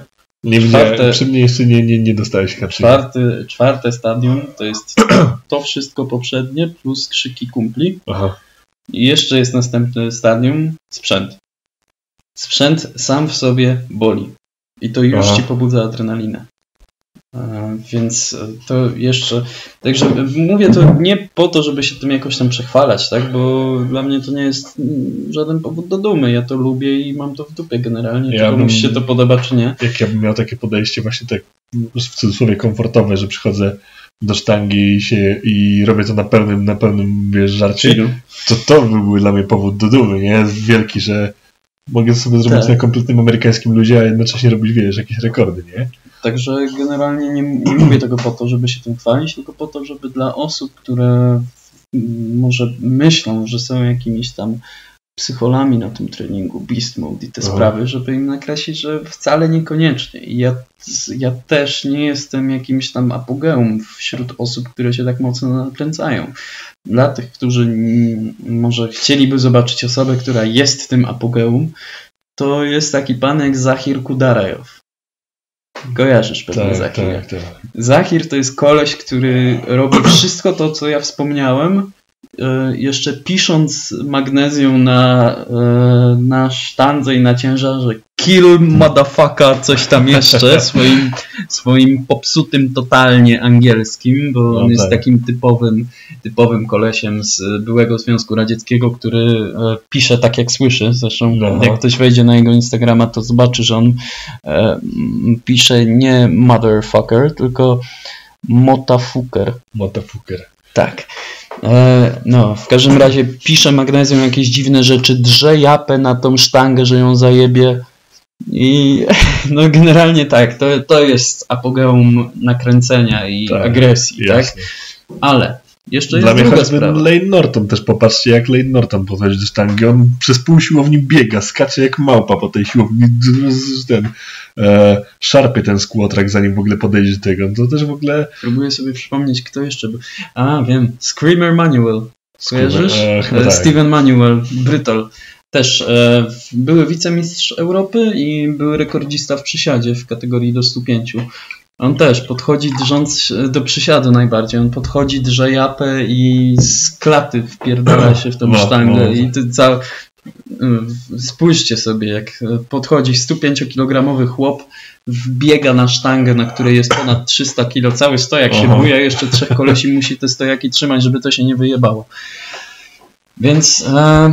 Nie
Czwarte-
przy mnie jeszcze nie, nie, nie dostałeś haczyka.
Czwarty, czwarte stadium to jest to wszystko poprzednie plus krzyki kumpli.
Aha.
I jeszcze jest następne stadium sprzęt. Sprzęt sam w sobie boli. I to już
Aha.
ci pobudza adrenalinę. E, Więc e, to jeszcze. Także mówię to nie po to, żeby się tym jakoś tam przechwalać, tak? Bo dla mnie to nie jest żaden powód do dumy. Ja to lubię i mam to w dupie generalnie.
Ja
Ja
bym-
mi się to podoba, czy nie.
Jak ja bym miał takie podejście właśnie tak w cudzysłowie komfortowe, że przychodzę do sztangi i, się, i robię to na pełnym, na pełnym wiesz, żarcie, to to by był dla mnie powód do dumy, nie? Wielki, że mogę sobie zrobić
Tak.
na kompletnym amerykańskim ludzie, a jednocześnie robić, wiesz, jakieś rekordy, nie?
Także generalnie nie, nie mówię tego po to, żeby się tym chwalić, tylko po to, żeby dla osób, które może myślą, że są jakimiś tam psycholami na tym treningu, beast mode i te
Aha.
sprawy, żeby im nakreślić, że wcale niekoniecznie. Ja, ja też nie jestem jakimś tam apogeum wśród osób, które się tak mocno nakręcają. Dla tych, którzy może chcieliby zobaczyć osobę, która jest tym apogeum, to jest taki pan jak Zahir Kudarajow. Kojarzysz pewnie
Tak,
Zahira.
tak, tak.
Zahir to jest koleś, który robi wszystko to, co ja wspomniałem, e, jeszcze pisząc magnezją na, e, na sztandze i na ciężarze kill motherfucker, coś tam jeszcze, swoim, swoim popsutym totalnie angielskim, bo on
No
jest
tak.
takim typowym, typowym kolesiem z byłego Związku Radzieckiego, który e, pisze tak jak słyszy. Zresztą
No.
jak ktoś wejdzie na jego Instagrama, to zobaczy, że on e, pisze nie motherfucker, tylko motafucker.
Motofuker.
Tak. E, no, w każdym razie pisze magnezją jakieś dziwne rzeczy, drze japę na tą sztangę, że ją zajebie. I no generalnie tak, to, to jest apogeum nakręcenia i
Tak,
agresji, tak?
Jasne.
Ale jeszcze
Dla
jest
mnie
druga sprawa.
Lane Norton też, popatrzcie jak Lane Norton podchodzi do sztangi, on przez pół siłowni biega, skacze jak małpa po tej siłowni, ten, e, szarpie ten skłotrak zanim w ogóle podejdzie do tego, to też w ogóle
Próbuję sobie przypomnieć, kto jeszcze był. A, wiem, Screamer Manuel. Kojarzysz?
e,
E,
tak.
Steven Manuel, Brytol. Też e, były wicemistrz Europy i był rekordzista w przysiadzie w kategorii do 105. On też podchodzi drżąc do przysiadu najbardziej. On podchodzi, drze japę i z klaty wpierdala się w tą
No,
sztangę.
no.
I ty cał... e, Spójrzcie sobie, jak podchodzi 105-kilogramowy chłop, wbiega na sztangę, na której jest ponad 300 kg, cały stojak się buja, jeszcze trzech kolesi musi te stojaki trzymać, żeby to się nie wyjebało. Więc e,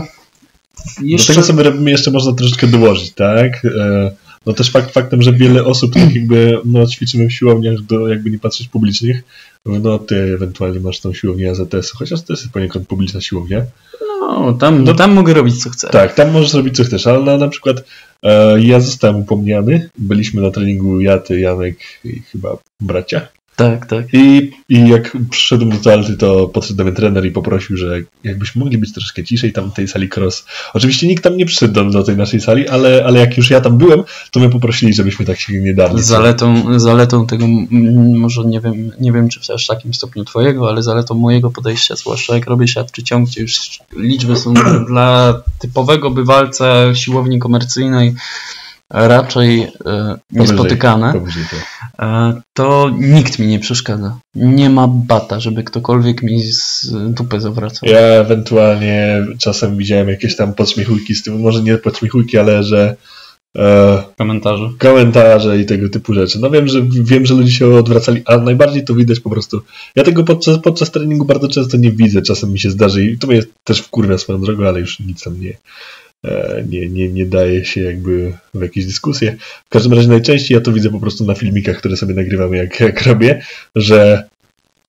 Do
jeszcze...
tego sobie robimy jeszcze można troszeczkę dołożyć, tak? E, no też fakt faktem, że wiele osób tak jakby no, ćwiczymy w siłowniach do jakby nie patrzeć publicznych, no ty ewentualnie masz tą siłownię AZS, chociaż to jest poniekąd publiczna siłownia.
No, tam,
No-
tam mogę robić co chcę.
Tak, tam możesz robić co chcesz, ale na, na przykład e, ja zostałem upomniany, byliśmy na treningu ja, ty, Janek i chyba bracia
tak. tak.
i, i jak przyszedłem do toalety, to podszedł do mnie trener i poprosił, że jakbyśmy mogli być troszkę ciszej tam w tej sali cross. Oczywiście nikt tam nie przyszedł do, do tej naszej sali, ale, ale jak już ja tam byłem, to mnie poprosili, żebyśmy tak się nie darli.
Zaletą, zaletą tego, może nie wiem, nie wiem czy w aż takim stopniu twojego, ale zaletą mojego podejścia, zwłaszcza jak robię siatczy ciąg, gdzie już liczby są dla typowego bywalca siłowni komercyjnej raczej e, niespotykane.
To.
E, to nikt mi nie przeszkadza. Nie ma bata, żeby ktokolwiek mi z dupę zawracał.
Ja ewentualnie czasem widziałem jakieś tam podśmiechujki z tym, może nie podśmiechujki, ale że e,
Komentarze.
komentarze i tego typu rzeczy. No wiem, że wiem, że ludzie się odwracali, a najbardziej to widać po prostu. Ja tego podczas, podczas treningu bardzo często nie widzę, czasem mi się zdarzy i to mnie też wkurwia swoją drogą, ale już nic tam nie, nie, nie, nie daje się jakby w jakieś dyskusje. W każdym razie najczęściej ja to widzę po prostu na filmikach, które sobie nagrywam jak, jak robię, że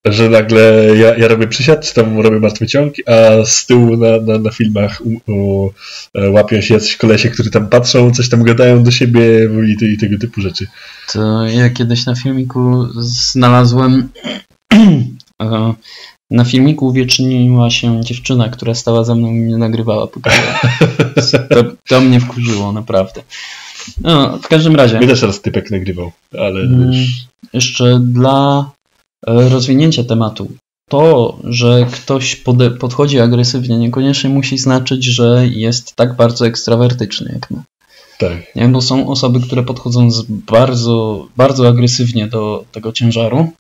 że nagle ja, ja robię przysiad, czy tam robię martwy ciąg, a z tyłu na, na, na filmach u, u, e, łapią się jacyś kolesie, którzy tam patrzą, coś tam gadają do siebie i, te- i tego typu rzeczy.
To ja kiedyś na filmiku znalazłem. Na filmiku uwieczniła się dziewczyna, która stała za mną i mnie nagrywała. ja- To, to mnie wkurzyło, naprawdę. No, w każdym razie.
Mnie też raz typek nagrywał, ale
Mm, Jeszcze dla e, rozwinięcia tematu to, że ktoś pode, podchodzi agresywnie, niekoniecznie musi znaczyć, że jest tak bardzo ekstrawertyczny jak my.
Tak.
Nie? Bo są osoby, które podchodzą bardzo, bardzo agresywnie do tego ciężaru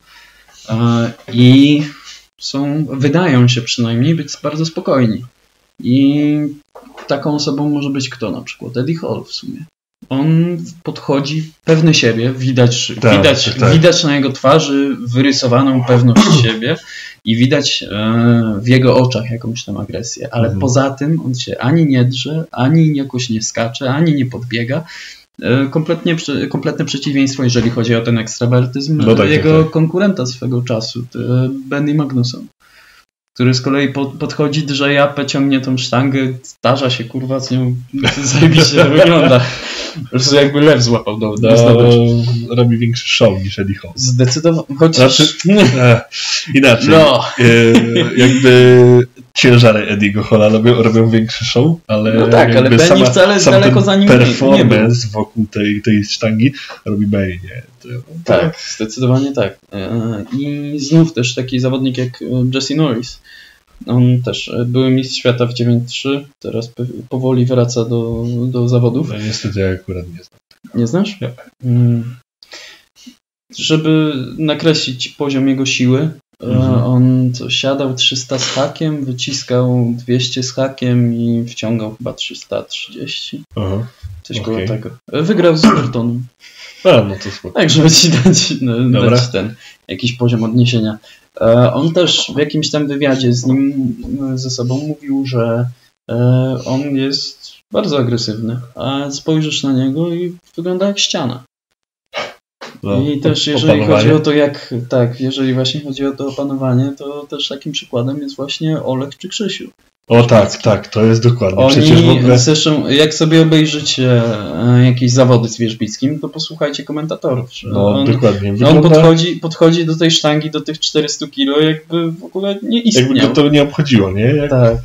e, i są, wydają się przynajmniej być bardzo spokojni. I taką osobą może być kto na przykład? Eddie Hall w sumie. On podchodzi pewny siebie, widać,
Tak,
widać,
tak,
widać na jego twarzy wyrysowaną pewność siebie i widać e, w jego oczach jakąś tam agresję, ale
Mhm.
poza tym on się ani nie drze, ani jakoś nie skacze, ani nie podbiega. E, Kompletnie, kompletne przeciwieństwo, jeżeli chodzi o ten ekstrawertyzm
No tak,
jego
tak, tak.
konkurenta swego czasu, Benny Magnusson który z kolei pod, podchodzi, drze japę, ciągnie tą sztangę, starza się kurwa z nią, zajebiście wygląda. Po prostu jakby lew złapał do, do
No,
zdobycz.
robi większy show niż Eddie Hall.
Zdecydowanie, chociaż...
Znaczy, e, inaczej.
No,
E, jakby ciężary Ediego Hola robią, robią większy show, ale
No tak, ale Benny
sama,
wcale
sam
daleko za nim nie- nie
performance wokół tej, tej sztangi robi nie? To,
tak, zdecydowanie tak. E, I znów też taki zawodnik jak e, Jesse Norris. On też e, były mistrz świata w 9-3, teraz powoli wraca do, do zawodów.
No niestety ja akurat nie znam.
Nie znasz?
Nie.
Mm. Żeby nakreślić poziom jego siły,
Mhm.
on siadał 300 z hakiem, wyciskał 200 z hakiem i wciągał chyba 330.
Aha.
Coś
Okej.
koło tego. Wygrał z Burtonem.
A, no to spoko.
Tak, żeby ci dać, no, dać ten jakiś poziom odniesienia. E, On też w jakimś tam wywiadzie z nim e, ze sobą mówił, że e, on jest bardzo agresywny, a spojrzysz na niego i wygląda jak ściana.
No,
I też jeżeli chodzi o to, jak tak, jeżeli właśnie chodzi o to opanowanie, to też takim przykładem jest właśnie Olek czy Krzysiu.
O tak, tak, to jest dokładnie.
Oni,
Przecież w ogóle...
zresztą, jak sobie obejrzycie e, jakieś zawody z wierzbickim, to posłuchajcie komentatorów. Że
No
on,
dokładnie.
on
Wygląda,
podchodzi, podchodzi do tej sztangi, do tych 400 kilo, jakby w ogóle nie
jakby
istniał.
go to nie obchodziło, nie? Jak
Tak,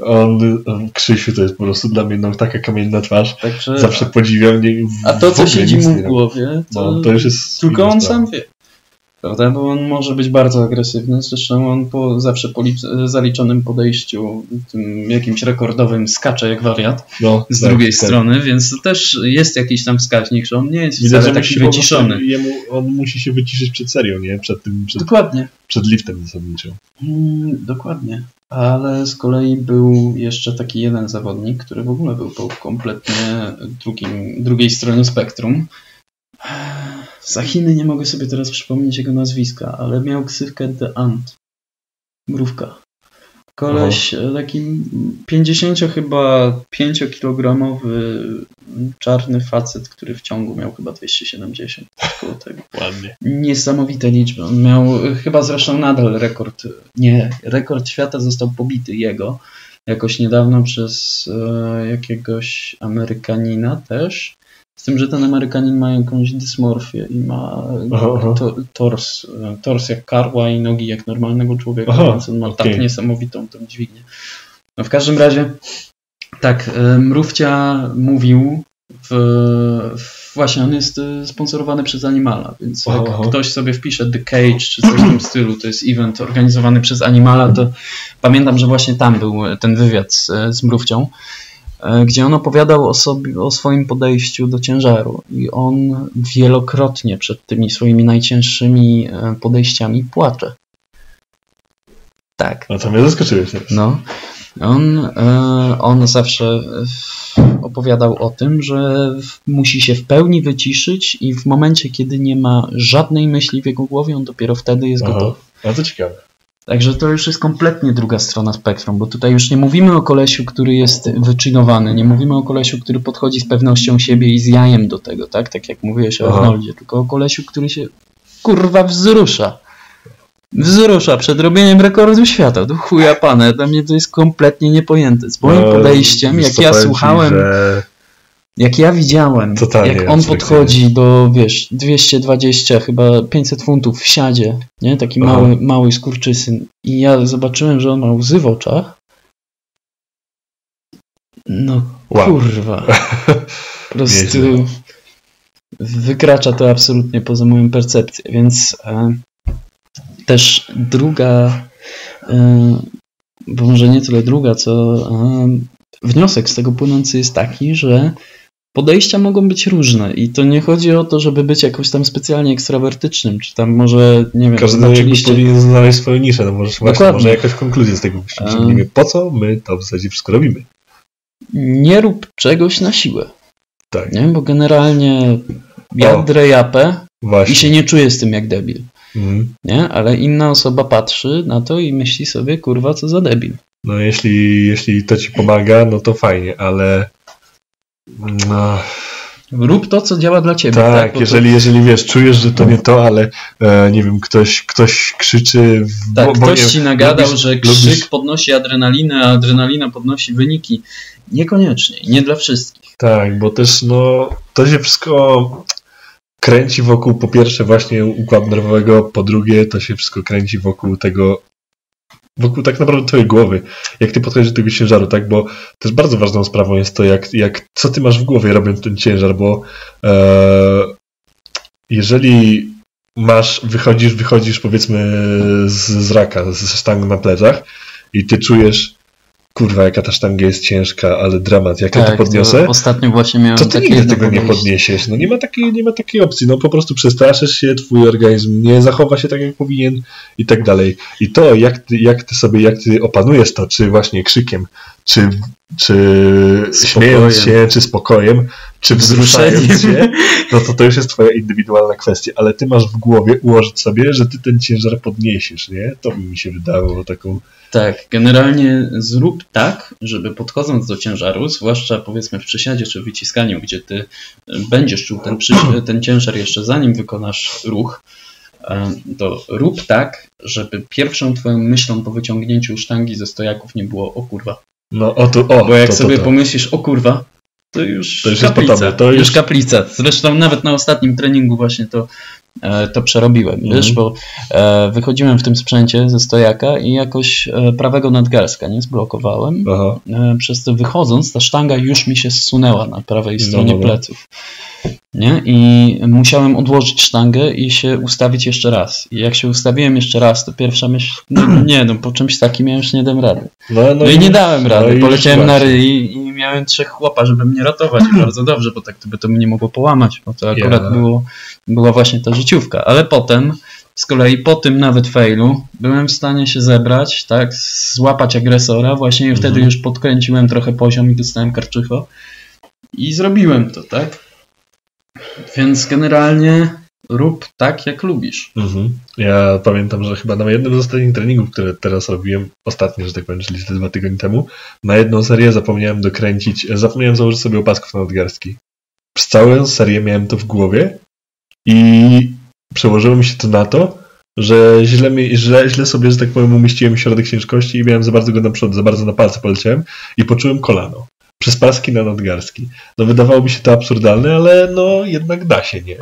on, on, Krzysiu to jest po prostu dla mnie no, taka kamienna twarz.
także...
Zawsze podziwiam. Nie, w-
A to, co siedzi mu w głowie, to,
No, to już jest
tylko on
sprawa.
sam wie. Prawda? Bo on może być bardzo agresywny, zresztą on po zawsze po lic- zaliczonym podejściu, tym jakimś rekordowym skacze jak wariat
No,
z
tak,
drugiej
tak.
strony, więc to też jest jakiś tam wskaźnik, że on nie jest
Widać,
wcale taki wyciszony.
Jemu, on musi się wyciszyć przed serią, nie? Przed tym, przed,
Dokładnie.
przed liftem zasadniczym.
Mm, dokładnie. Ale z kolei był jeszcze taki jeden zawodnik, który w ogóle był po kompletnie drugim, drugiej stronie spektrum. Za Chiny nie mogę sobie teraz przypomnieć jego nazwiska, ale miał ksywkę The Ant. Mrówka. Koleś, e, taki 50 chyba 5-kilogramowy czarny facet, który w ciągu miał chyba 270. Koło tego.
Ładnie.
Niesamowite liczby. On miał y, chyba zresztą nadal rekord. Nie, rekord świata został pobity jego jakoś niedawno przez e, jakiegoś Amerykanina też. Z tym, że ten Amerykanin ma jakąś dysmorfię i ma e,
Aha,
to, tors, e, tors jak karła i nogi jak normalnego człowieka,
Aha,
więc on ma tak
okej.
niesamowitą tą dźwignię. No w każdym razie, tak, e, Mrówcia mówił w, w, właśnie on jest e, sponsorowany przez Animala, więc jak
Aha.
ktoś sobie wpisze The Cage czy coś w tym stylu, to jest event organizowany przez Animala, to pamiętam, że właśnie tam był ten wywiad z, z Mrówcią, e, gdzie on opowiadał o, sobie, o swoim podejściu do ciężaru i on wielokrotnie przed tymi swoimi najcięższymi e, podejściami płacze. Tak.
No to mnie zaskoczyłeś.
No. On, e, on zawsze e, opowiadał o tym, że musi się w pełni wyciszyć i w momencie, kiedy nie ma żadnej myśli w jego głowie, on dopiero wtedy jest
Aha.
gotowy.
A to ciekawe.
Także to już jest kompletnie druga strona spektrum, bo tutaj już nie mówimy o kolesiu, który jest wyczynowany, nie mówimy o kolesiu, który podchodzi z pewnością siebie i z jajem do tego, tak? Tak jak mówiłeś o. Arnoldzie, tylko o kolesiu, który się kurwa wzrusza. Wzrusza przed robieniem rekordu świata. Do chuja pana, dla mnie to jest kompletnie niepojęte. Z moim
No,
podejściem,
wiesz
jak ja
ci,
słuchałem,
Że...
jak ja widziałem,
Totalnie
jak on podchodzi do, wiesz, 220, chyba 500 funtów w siadzie, nie? Taki
Aha.
mały, mały skurczysyn. I ja zobaczyłem, że on ma łzy w oczach. No
Wow.
kurwa. Po prostu wykracza to absolutnie poza moją percepcję, więc e, też druga, bo może nie tyle druga, co wniosek z tego płynący jest taki, że podejścia mogą być różne i to nie chodzi o to, żeby być jakoś tam specjalnie ekstrawertycznym, czy tam może, nie wiem,
Każdy zobaczyliście... powinien znaleźć swoją niszę, no może właśnie, może jakaś konkluzja z tego wyciągniemy. Po co my to w zasadzie wszystko robimy?
Nie rób czegoś na siłę.
Tak.
Nie? Bo generalnie ja drejapę i się nie czuję z tym jak debil. Mhm. Nie? Ale inna osoba patrzy na to i myśli sobie, kurwa, co za debil.
No jeśli, jeśli to ci pomaga, no to fajnie, ale
no. Rób to, co działa dla ciebie.
Tak, tak? jeżeli, to... jeżeli wiesz, czujesz, że to nie to, ale e, nie wiem, ktoś, ktoś krzyczy.
W, tak, bo, ktoś ci nagadał, lubisz, że krzyk lubisz... podnosi adrenalinę, a adrenalina podnosi wyniki. Niekoniecznie, nie dla wszystkich.
Tak, bo też no, to się wszystko kręci wokół po pierwsze właśnie układu nerwowego, po drugie to się wszystko kręci wokół tego wokół tak naprawdę twojej głowy, jak ty podchodzisz do tego ciężaru, tak, bo też bardzo ważną sprawą jest to, jak, jak co ty masz w głowie robiąc ten ciężar, bo e, jeżeli masz, wychodzisz, wychodzisz powiedzmy z, z raka, ze sztangą na plecach i ty czujesz kurwa, jaka ta sztanga jest ciężka, ale dramat, jak tak, ja to podniosę,
to ostatnio właśnie miałem
to ty nigdy tego nie podniesiesz. No nie ma, takiej, nie ma takiej opcji. No po prostu przestraszysz się, twój organizm nie zachowa się tak, jak powinien i tak dalej. I to, jak ty, jak ty sobie, jak ty opanujesz to, czy właśnie krzykiem, czy, czy śmiejąc się, czy spokojem, czy wzruszając się, no to to już jest twoja indywidualna kwestia, ale ty masz w głowie ułożyć sobie, że ty ten ciężar podniesiesz, nie? To by mi się wydało taką
tak, generalnie zrób tak, żeby podchodząc do ciężaru, zwłaszcza powiedzmy w przysiadzie czy wyciskaniu, gdzie ty będziesz czuł ten, ten ciężar jeszcze zanim wykonasz ruch, e, to rób tak, żeby pierwszą twoją myślą po wyciągnięciu sztangi ze stojaków nie było o kurwa.
No o to,
o,
Bo
jak
to,
sobie
to,
pomyślisz o kurwa, to już, to już kaplica. Jest to już... już kaplica. Zresztą nawet na ostatnim treningu właśnie to E, to przerobiłem, mhm. wiesz, bo e, wychodziłem w tym sprzęcie ze stojaka i jakoś e, prawego nadgarstka nie zblokowałem. Aha. Przez to wychodząc, ta sztanga już mi się zsunęła na prawej no, stronie no, pleców. Nie? I musiałem odłożyć sztangę i się ustawić jeszcze raz. I jak się ustawiłem jeszcze raz, to pierwsza myśl, no, nie no, po czymś takim ja już nie dam rady. No, no, no i nie dałem rady. No Poleciałem na ryj i miałem trzech chłopa, żeby mnie ratować. Bardzo dobrze, bo tak by to mnie mogło połamać, bo to akurat yeah. było, była właśnie ta życiówka. Ale potem z kolei po tym nawet failu byłem w stanie się zebrać, tak, złapać agresora, właśnie i wtedy mhm. już podkręciłem trochę poziom i dostałem karczycho i zrobiłem to, tak? Więc generalnie rób tak, jak lubisz.
Mhm. Ja pamiętam, że chyba na jednym z ostatnich treningów, które teraz robiłem, ostatnio, że tak powiem, czyli dwa tygodnie temu, na jedną serię zapomniałem dokręcić, zapomniałem założyć sobie opasków na nadgarstki. Przez całą serię miałem to w głowie i przełożyło mi się to na to, że źle, mi, źle, źle sobie, że tak powiem, umieściłem środek ciężkości i miałem za bardzo go na przód, za bardzo na palce poleciałem i poczułem kolano przez paski na nadgarstki. No wydawało mi się to absurdalne, ale no jednak da się, nie?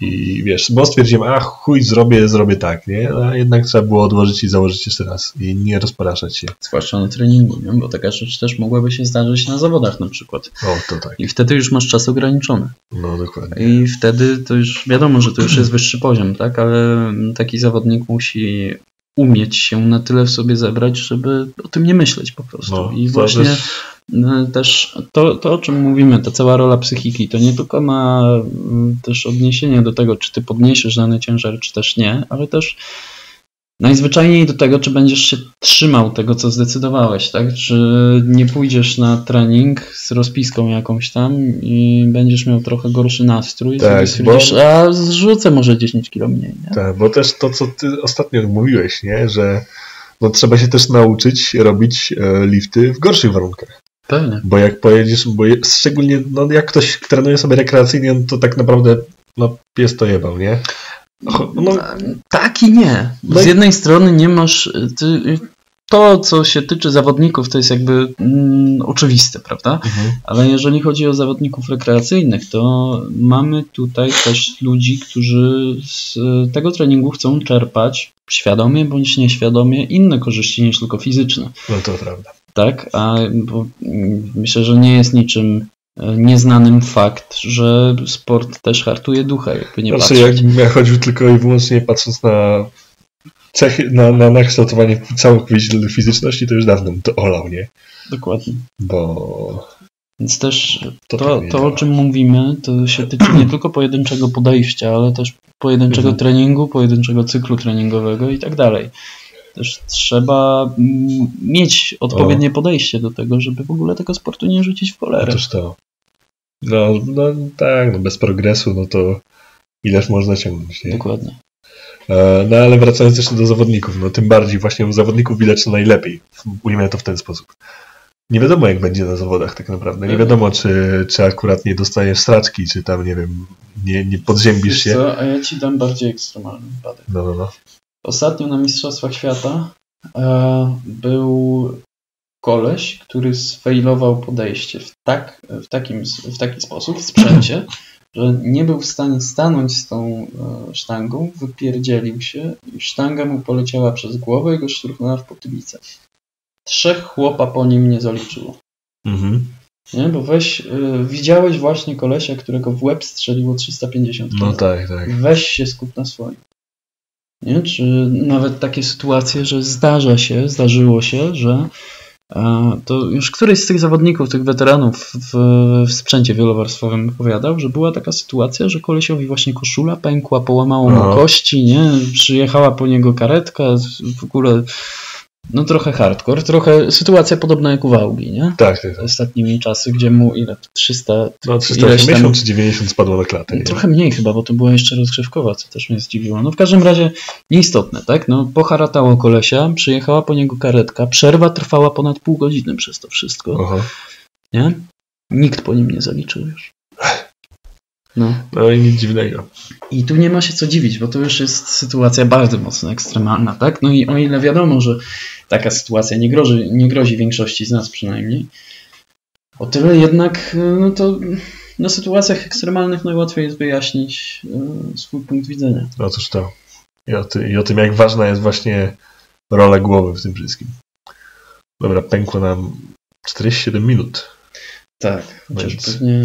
I wiesz, bo stwierdziłem, a chuj, zrobię, zrobię tak, nie? A jednak trzeba było odłożyć i założyć jeszcze raz i nie rozpraszać się.
Zwłaszcza na treningu, nie? Bo taka rzecz też mogłaby się zdarzyć na zawodach na przykład.
O, to tak.
I wtedy już masz czas ograniczony.
No, dokładnie.
I wtedy to już wiadomo, że to już jest wyższy poziom, tak? Ale taki zawodnik musi umieć się na tyle w sobie zebrać, żeby o tym nie myśleć po prostu. No, I właśnie też... No, też to, to, o czym mówimy, ta cała rola psychiki, to nie tylko ma mm, też odniesienie do tego, czy ty podniesiesz dany ciężar, czy też nie, ale też najzwyczajniej do tego, czy będziesz się trzymał tego, co zdecydowałeś, tak? Czy nie pójdziesz na trening z rozpiską jakąś tam i będziesz miał trochę gorszy nastrój tak, i bo... a zrzucę może 10 kilo mniej. Nie?
Tak, bo też to, co ty ostatnio mówiłeś, nie? że no, trzeba się też nauczyć robić e, lifty w gorszych warunkach.
Pewnie.
Bo jak pojedziesz, bo je, szczególnie no, jak ktoś trenuje sobie rekreacyjnie, no, to tak naprawdę no, pies to jebał, nie?
No, tak i nie. No z jednej strony nie masz. Ty, to, co się tyczy zawodników, to jest jakby mm, oczywiste, prawda? Mhm. Ale jeżeli chodzi o zawodników rekreacyjnych, to mamy tutaj też ludzi, którzy z tego treningu chcą czerpać świadomie bądź nieświadomie inne korzyści niż tylko fizyczne.
No to prawda.
Tak, a mm, myślę, że nie jest niczym e, nieznanym fakt, że sport też hartuje ducha, jakby nie
znaczy, patrzeć. jakbym ja chodził tylko i wyłącznie patrząc na cechy, na, na nakształtowanie całych fizyczności to już dawno to olał, nie?
Dokładnie.
Bo...
Więc też to, to, to o czym mówimy, to się tyczy nie tylko pojedynczego podejścia, ale też pojedynczego mhm. treningu, pojedynczego cyklu treningowego i tak dalej. Też trzeba mieć odpowiednie o. podejście do tego, żeby w ogóle tego sportu nie rzucić w cholerę.
Otóż to. No, no tak, no bez progresu, no to ileż można ciągnąć, nie?
Dokładnie.
E, no ale wracając jeszcze do zawodników, no tym bardziej właśnie u zawodników widać to najlepiej. Ujmę to w ten sposób. Nie wiadomo jak będzie na zawodach tak naprawdę. Nie wiadomo czy, czy akurat nie dostajesz straczki, czy tam nie wiem, nie, nie podziębisz się.
Co, a ja ci dam bardziej ekstremalny wypadek.
No, no, no.
Ostatnio na Mistrzostwach Świata e, był koleś, który sfailował podejście w, tak, w, takim, w taki sposób w sprzęcie, że nie był w stanie stanąć z tą e, sztangą, wypierdzielił się i sztanga mu poleciała przez głowę i go szturchnęła w potylicę. Trzech chłopa po nim nie zaliczyło.
Mhm.
Nie, bo weź, y, widziałeś właśnie kolesia, którego w łeb strzeliło 350
No tak, tak.
Weź się skup na swoim. Nie? Czy nawet takie sytuacje, że zdarza się, zdarzyło się, że to już któryś z tych zawodników, tych weteranów w, w sprzęcie wielowarstwowym opowiadał, że była taka sytuacja, że kolesiowi właśnie koszula pękła, połamało mu no. kości, nie? Przyjechała po niego karetka, w ogóle no trochę hardcore, trochę sytuacja podobna jak u Wałgi, nie?
Tak, tak, tak.
Ostatnimi czasy, gdzie mu ile? 300...
No 380 tam, czy 90 spadło na klatę.
Nie? Trochę mniej chyba, bo to była jeszcze rozgrzewkowa, co też mnie zdziwiło. No w każdym razie nieistotne, tak? No poharatało kolesia, przyjechała po niego karetka, przerwa trwała ponad pół godziny przez to wszystko.
Aha.
Nie? Nikt po nim nie zaliczył już.
No. no i nic dziwnego.
I tu nie ma się co dziwić, bo to już jest sytuacja bardzo mocno ekstremalna, tak? No i o ile wiadomo, że taka sytuacja nie grozi, nie grozi większości z nas przynajmniej, o tyle jednak no to na sytuacjach ekstremalnych najłatwiej jest wyjaśnić e, swój punkt widzenia.
No cóż to. I o, ty, I o tym, jak ważna jest właśnie rola głowy w tym wszystkim. Dobra, pękło nam 47 minut.
Tak, chociaż Więc... pewnie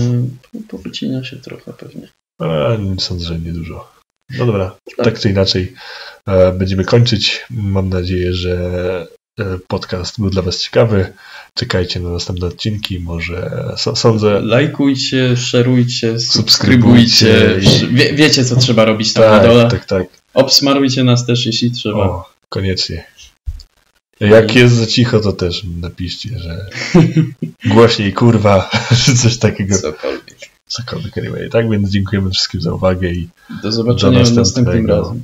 powycina się trochę pewnie.
A, sądzę, że niedużo. No dobra, tak, tak czy inaczej e, będziemy kończyć. Mam nadzieję, że e, podcast był dla Was ciekawy. Czekajcie na następne odcinki, może sądzę.
Lajkujcie, szerujcie, subskrybujcie. Wie, wiecie, co trzeba robić tam
tak,
na dole.
Tak, tak.
Obsmarujcie nas też, jeśli trzeba. O,
koniecznie. Jak jest za cicho, to też napiszcie, że głośniej kurwa, czy coś takiego.
Cokolwiek.
Cokolwiek anyway. Tak więc dziękujemy wszystkim za uwagę i
do zobaczenia do następnym razem.